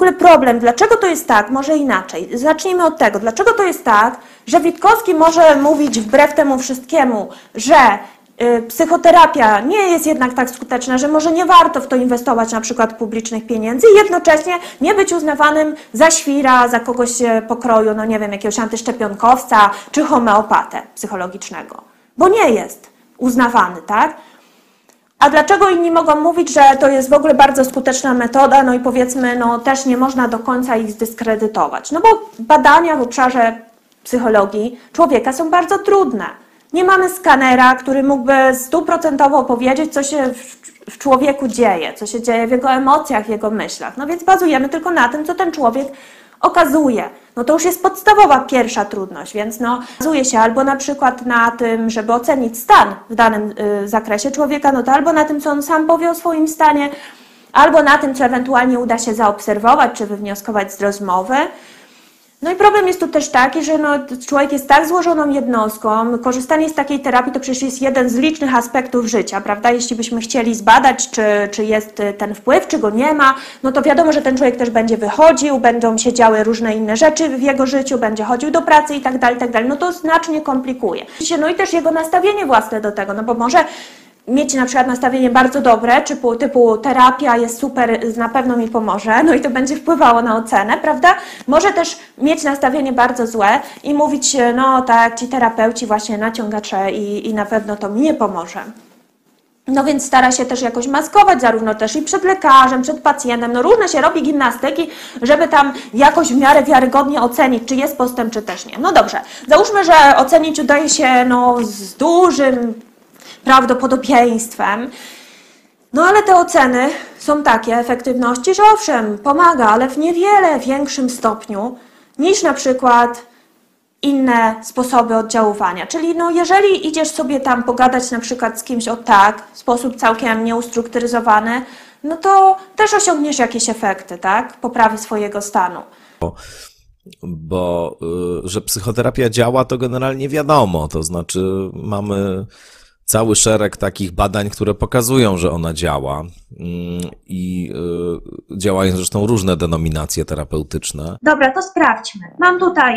ogóle problem? Dlaczego to jest tak? Może inaczej. Zacznijmy od tego. Dlaczego to jest tak, że Witkowski może mówić wbrew temu wszystkiemu, że y, psychoterapia nie jest jednak tak skuteczna, że może nie warto w to inwestować na przykład publicznych pieniędzy i jednocześnie nie być uznawanym za świra, za kogoś e, pokroju, no nie wiem, jakiegoś antyszczepionkowca czy homeopatę psychologicznego. Bo nie jest uznawany, tak? A dlaczego inni mogą mówić, że to jest w ogóle bardzo skuteczna metoda, no i powiedzmy, no też nie można do końca ich zdyskredytować? No bo badania w obszarze psychologii człowieka są bardzo trudne. Nie mamy skanera, który mógłby stuprocentowo powiedzieć, co się w, człowieku dzieje, co się dzieje w jego emocjach, w jego myślach. No więc bazujemy tylko na tym, co ten człowiek okazuje. No to już jest podstawowa pierwsza trudność, więc no, bazuje się albo na przykład na tym, żeby ocenić stan w danym y, zakresie człowieka, no to albo na tym, co on sam powie o swoim stanie, albo na tym, co ewentualnie uda się zaobserwować czy wywnioskować z rozmowy. No i problem jest tu też taki, że no, człowiek jest tak złożoną jednostką, korzystanie z takiej terapii to przecież jest jeden z licznych aspektów życia, prawda? Jeśli byśmy chcieli zbadać, czy, czy jest ten wpływ, czy go nie ma, no to wiadomo, że ten człowiek też będzie wychodził, będą się działy różne inne rzeczy w jego życiu, będzie chodził do pracy i tak dalej, tak dalej. No to znacznie komplikuje. No i też jego nastawienie własne do tego, no bo może mieć na przykład nastawienie bardzo dobre, typu, typu terapia jest super, na pewno mi pomoże, no i to będzie wpływało na ocenę, prawda? Może też mieć nastawienie bardzo złe i mówić, no tak, ci terapeuci właśnie naciągacze i, i na pewno to mi nie pomoże. No więc stara się też jakoś maskować, zarówno też i przed lekarzem, przed pacjentem. No różne się robi gimnastyki, żeby tam jakoś w miarę wiarygodnie ocenić, czy jest postęp, czy też nie. No dobrze, załóżmy, że ocenić udaje się no, z dużym prawdopodobieństwem. No ale te oceny są takie efektywności, że owszem, pomaga, ale w niewiele większym stopniu niż na przykład inne sposoby oddziaływania. Czyli no, jeżeli idziesz sobie tam pogadać na przykład z kimś o tak, w sposób całkiem nieustrukturyzowany, no to też osiągniesz jakieś efekty, tak? Poprawy swojego stanu. Bo, y, że psychoterapia działa, to generalnie wiadomo. To znaczy, mamy cały szereg takich badań, które pokazują, że ona działa. Mm, I y, działają zresztą różne denominacje terapeutyczne. Dobra, to sprawdźmy. Mam tutaj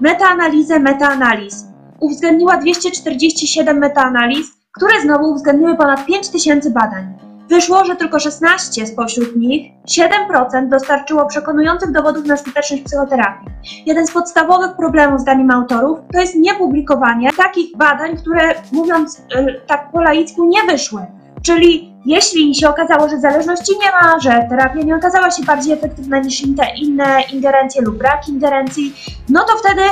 metaanalizę metaanaliz. Uwzględniła 247 metaanaliz, które znowu uwzględniły ponad 5000 badań. Wyszło, że tylko 16 spośród nich, 7% dostarczyło przekonujących dowodów na skuteczność psychoterapii. Jeden z podstawowych problemów, zdaniem autorów, to jest niepublikowanie takich badań, które, mówiąc yy, tak po laicku, nie wyszły. Czyli jeśli się okazało, że zależności nie ma, że terapia nie okazała się bardziej efektywna niż inne ingerencje lub brak ingerencji, no to wtedy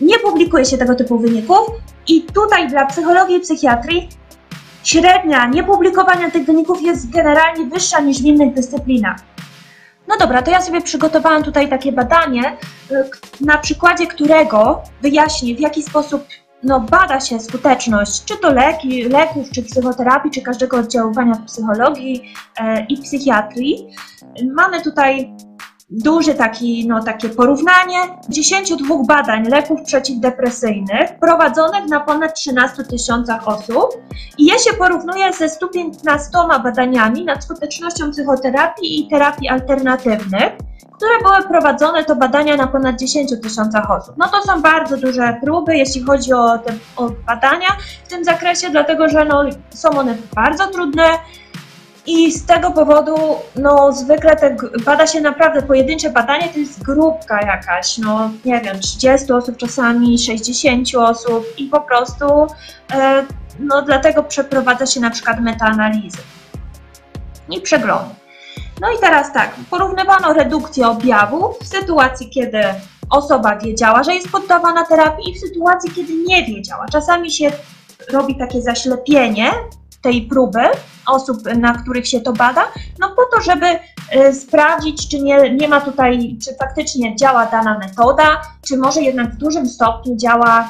nie publikuje się tego typu wyników. I tutaj dla psychologii i psychiatrii średnia niepublikowania tych wyników jest generalnie wyższa niż w innych dyscyplinach. No dobra, to ja sobie przygotowałam tutaj takie badanie, y, na przykładzie którego wyjaśnię, w jaki sposób no, bada się skuteczność czy to leki, leków, czy psychoterapii, czy każdego oddziaływania w psychologii e, i psychiatrii. Mamy tutaj duże taki, no, takie porównanie. 10 badań leków przeciwdepresyjnych prowadzonych na ponad 13 tysiącach osób. I je się porównuje ze 115 badaniami nad skutecznością psychoterapii i terapii alternatywnych, które były prowadzone to badania na ponad 10 tysiącach osób. No to są bardzo duże próby, jeśli chodzi o te o badania w tym zakresie, dlatego że no, są one bardzo trudne, i z tego powodu, no zwykle te, bada się naprawdę pojedyncze badanie, to jest grupka jakaś, no nie wiem, 30 osób czasami, 60 osób i po prostu, e, no dlatego przeprowadza się na przykład metaanalizy i przeglądy. No i teraz tak, porównywano redukcję objawów w sytuacji, kiedy osoba wiedziała, że jest poddawana terapii i w sytuacji, kiedy nie wiedziała. Czasami się robi takie zaślepienie tej próby osób, na których się to bada, no po to, żeby y, sprawdzić, czy nie, nie ma tutaj, czy faktycznie działa dana metoda, czy może jednak w dużym stopniu działa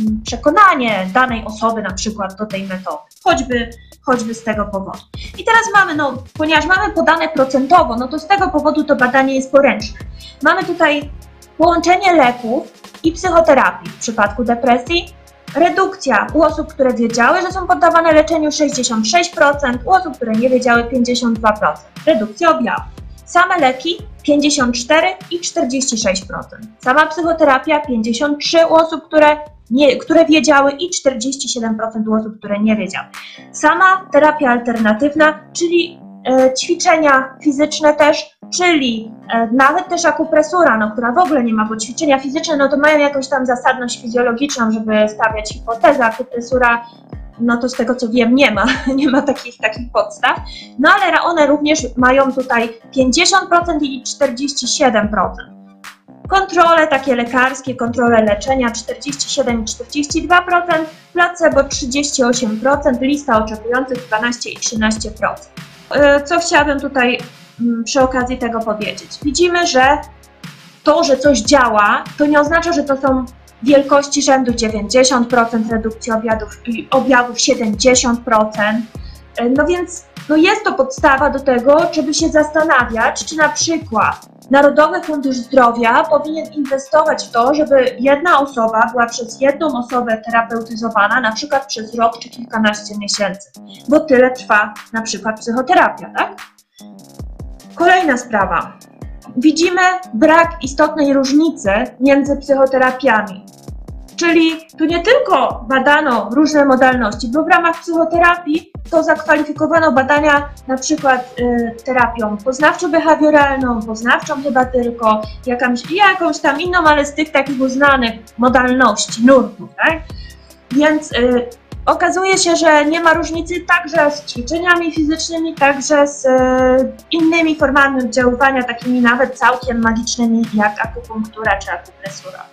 mm, przekonanie danej osoby na przykład do tej metody, choćby, choćby z tego powodu. I teraz mamy, no, ponieważ mamy podane procentowo, no to z tego powodu to badanie jest poręczne. Mamy tutaj połączenie leków i psychoterapii w przypadku depresji Redukcja u osób, które wiedziały, że są poddawane leczeniu 66%, u osób, które nie wiedziały 52%. Redukcja objawów. Same leki 54 i 46%. Sama psychoterapia 53 u osób, które, nie, które wiedziały i 47% u osób, które nie wiedziały. Sama terapia alternatywna, czyli e, ćwiczenia fizyczne też, czyli e, nawet też akupresura, no, która w ogóle nie ma, bo ćwiczenia fizyczne no to mają jakąś tam zasadność fizjologiczną, żeby stawiać hipotezę, akupresura no to z tego co wiem nie ma, nie ma takich, takich podstaw, no ale one również mają tutaj 50% i 47%. Kontrole takie lekarskie, kontrole leczenia 47 i 42%, placebo 38%, lista oczekujących 12 i 13%. Yy, Co chciałabym tutaj przy okazji tego powiedzieć? Widzimy, że to, że coś działa, to nie oznacza, że to są wielkości rzędu 90% redukcji objawów, objawów 70%. No więc no jest to podstawa do tego, żeby się zastanawiać, czy na przykład Narodowy Fundusz Zdrowia powinien inwestować w to, żeby jedna osoba była przez jedną osobę terapeutyzowana, na przykład przez rok czy kilkanaście miesięcy, bo tyle trwa na przykład psychoterapia, tak? Kolejna sprawa widzimy brak istotnej różnicy między psychoterapiami. Czyli tu nie tylko badano różne modalności, bo w ramach psychoterapii to zakwalifikowano badania na przykład y, terapią poznawczo-behawioralną, poznawczą chyba tylko, jakąś, jakąś tam inną, ale z tych takich uznanych modalności, nurtów, tak? Więc y, Okazuje się, że nie ma różnicy także z ćwiczeniami fizycznymi, także z e, innymi formami oddziaływania, takimi nawet całkiem magicznymi jak akupunktura czy akupresura.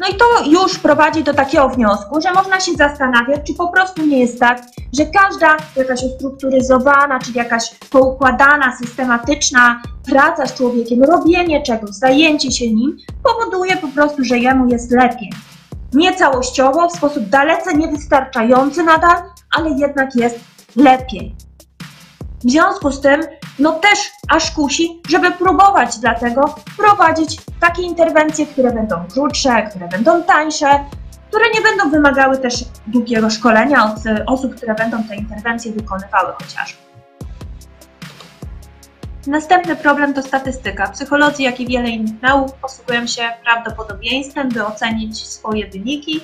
No i to już prowadzi do takiego wniosku, że można się zastanawiać, czy po prostu nie jest tak, że każda jakaś ustrukturyzowana, czy jakaś poukładana, systematyczna praca z człowiekiem, robienie czegoś, zajęcie się nim powoduje po prostu, że jemu jest lepiej nie całościowo, w sposób dalece niewystarczający nadal, ale jednak jest lepiej. W związku z tym, no też aż kusi, żeby próbować dlatego prowadzić takie interwencje, które będą krótsze, które będą tańsze, które nie będą wymagały też długiego szkolenia od osób, które będą te interwencje wykonywały chociażby. Następny problem to statystyka. Psycholodzy, jak i wiele innych nauk posługują się prawdopodobieństwem, by ocenić swoje wyniki.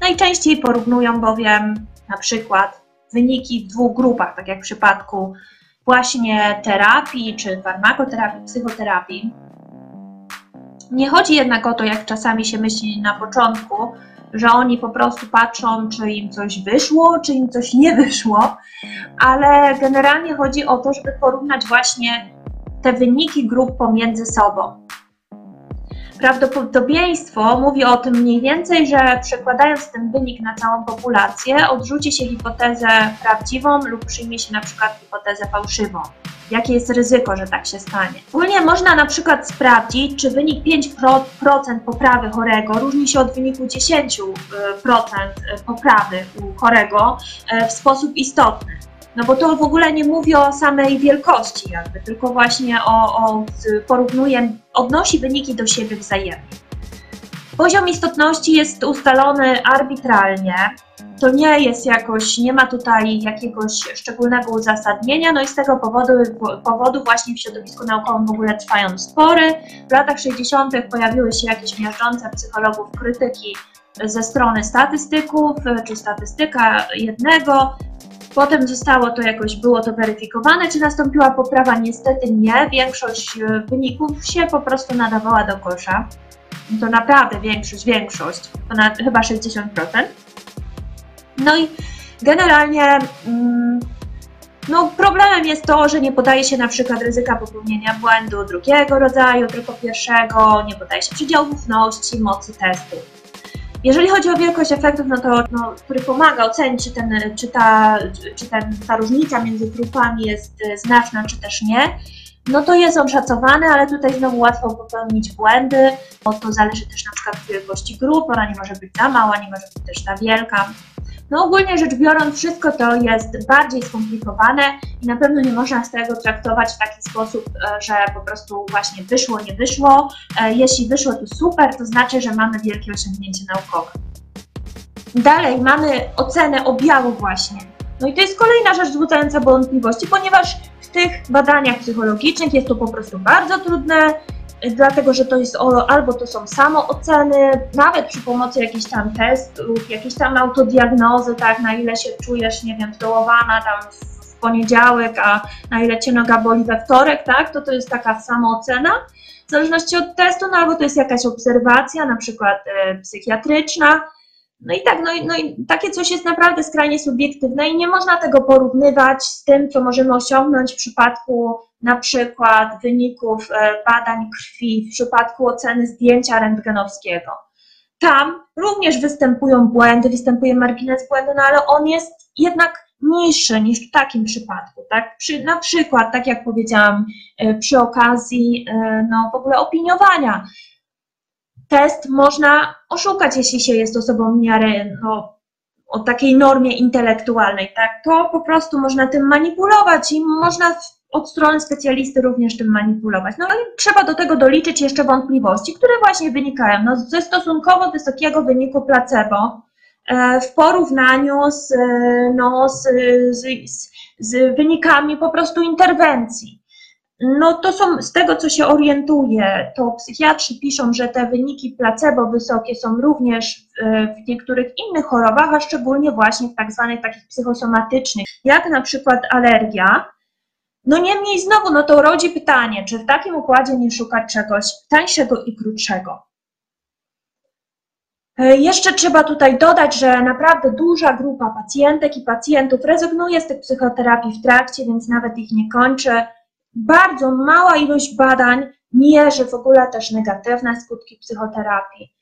Najczęściej porównują bowiem na przykład wyniki w dwóch grupach, tak jak w przypadku właśnie terapii czy farmakoterapii, psychoterapii. Nie chodzi jednak o to, jak czasami się myśli na początku, że oni po prostu patrzą, czy im coś wyszło, czy im coś nie wyszło, ale generalnie chodzi o to, żeby porównać właśnie te wyniki grup pomiędzy sobą. Prawdopodobieństwo mówi o tym mniej więcej, że przekładając ten wynik na całą populację, odrzuci się hipotezę prawdziwą lub przyjmie się na przykład hipotezę fałszywą jakie jest ryzyko, że tak się stanie. Ogólnie można na przykład sprawdzić, czy wynik 5% poprawy chorego różni się od wyniku 10% poprawy u chorego e, w sposób istotny. No bo to w ogóle nie mówi o samej wielkości jakby, tylko właśnie o, o porównuje, odnosi wyniki do siebie wzajemnie. Poziom istotności jest ustalony arbitralnie, to nie jest jakoś, nie ma tutaj jakiegoś szczególnego uzasadnienia, no i z tego powodu, powodu właśnie w środowisku naukowym w ogóle trwają spory. W latach 60. pojawiły się jakieś miażdżące psychologów krytyki ze strony statystyków, czy statystyka jednego, Potem zostało to jakoś, było to weryfikowane, czy nastąpiła poprawa? Niestety nie. Większość e, wyników się po prostu nadawała do kosza. To naprawdę większość, większość, ponad chyba 60%. No i generalnie mm, no, problemem jest to, że nie podaje się na przykład ryzyka popełnienia błędu drugiego rodzaju, tylko pierwszego, nie podaje się przydziału ufności, mocy testu. Jeżeli chodzi o wielkość efektów, no to, no, który pomaga ocenić, czy, ten, czy, ta, czy ten, ta różnica między grupami jest e, znaczna, czy też nie, no to jest on szacowany, ale tutaj znowu łatwo popełnić błędy, bo to zależy też na przykład od wielkości grup, ona nie może być za mała, nie może być też za wielka. No ogólnie rzecz biorąc, wszystko to jest bardziej skomplikowane i na pewno nie można z tego traktować w taki sposób, e, że po prostu właśnie wyszło, nie wyszło. E, jeśli wyszło, to super, to znaczy, że mamy wielkie osiągnięcie naukowe. Dalej mamy ocenę objawu właśnie. No i to jest kolejna rzecz wzbudzająca wątpliwości, ponieważ w tych badaniach psychologicznych jest to po prostu bardzo trudne, dlatego że to jest albo to są samooceny, nawet przy pomocy jakichś tam testów, jakiejś tam autodiagnozy, tak, na ile się czujesz, nie wiem, zdołowana tam w w poniedziałek, a na ile cię noga boli we wtorek, tak, to to jest taka samoocena. W zależności od testu, no albo to jest jakaś obserwacja, na przykład e, psychiatryczna. No i tak, no i, no i takie coś jest naprawdę skrajnie subiektywne i nie można tego porównywać z tym, co możemy osiągnąć w przypadku na przykład wyników e, badań krwi, w przypadku oceny zdjęcia rentgenowskiego. Tam również występują błędy, występuje margines błędu, no ale on jest jednak niższy niż w takim przypadku, tak? Przy, na przykład, tak jak powiedziałam, e, przy okazji e, no, w ogóle opiniowania. Test można oszukać, jeśli się jest osobą w miarę no, o takiej normie intelektualnej, tak? To po prostu można tym manipulować i można od strony specjalisty również tym manipulować. No i trzeba do tego doliczyć jeszcze wątpliwości, które właśnie wynikają no, ze stosunkowo wysokiego wyniku placebo e, w porównaniu z, e, no, z, z, z wynikami po prostu interwencji. No to są, z tego co się orientuję, to psychiatrzy piszą, że te wyniki placebo wysokie są również w, niektórych innych chorobach, a szczególnie właśnie w tak zwanych takich psychosomatycznych, jak na przykład alergia. No niemniej znowu, no to rodzi pytanie, czy w takim układzie nie szukać czegoś tańszego i krótszego. E, Jeszcze trzeba tutaj dodać, że naprawdę duża grupa pacjentek i pacjentów rezygnuje z tych psychoterapii w trakcie, więc nawet ich nie kończy. Bardzo mała ilość badań mierzy w ogóle też negatywne skutki psychoterapii.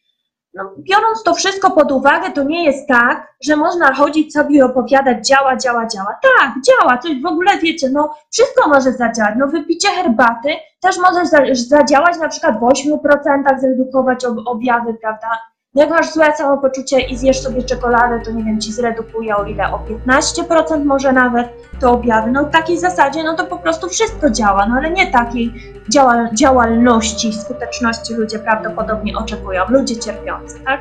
No, biorąc to wszystko pod uwagę, to nie jest tak, że można chodzić sobie i opowiadać działa, działa, działa. Tak, działa, to w ogóle wiecie, no wszystko może zadziałać. No wypicie herbaty też może za- zadziałać na przykład w 8% zredukować ob- objawy, prawda? Jak masz złe samopoczucie i zjesz sobie czekoladę, to nie wiem, ci zredukuje o ile? O 15% może nawet te objawy. No w takiej zasadzie, no to po prostu wszystko działa, no ale nie takiej działal- działalności, skuteczności ludzie prawdopodobnie oczekują, ludzie cierpiący, tak?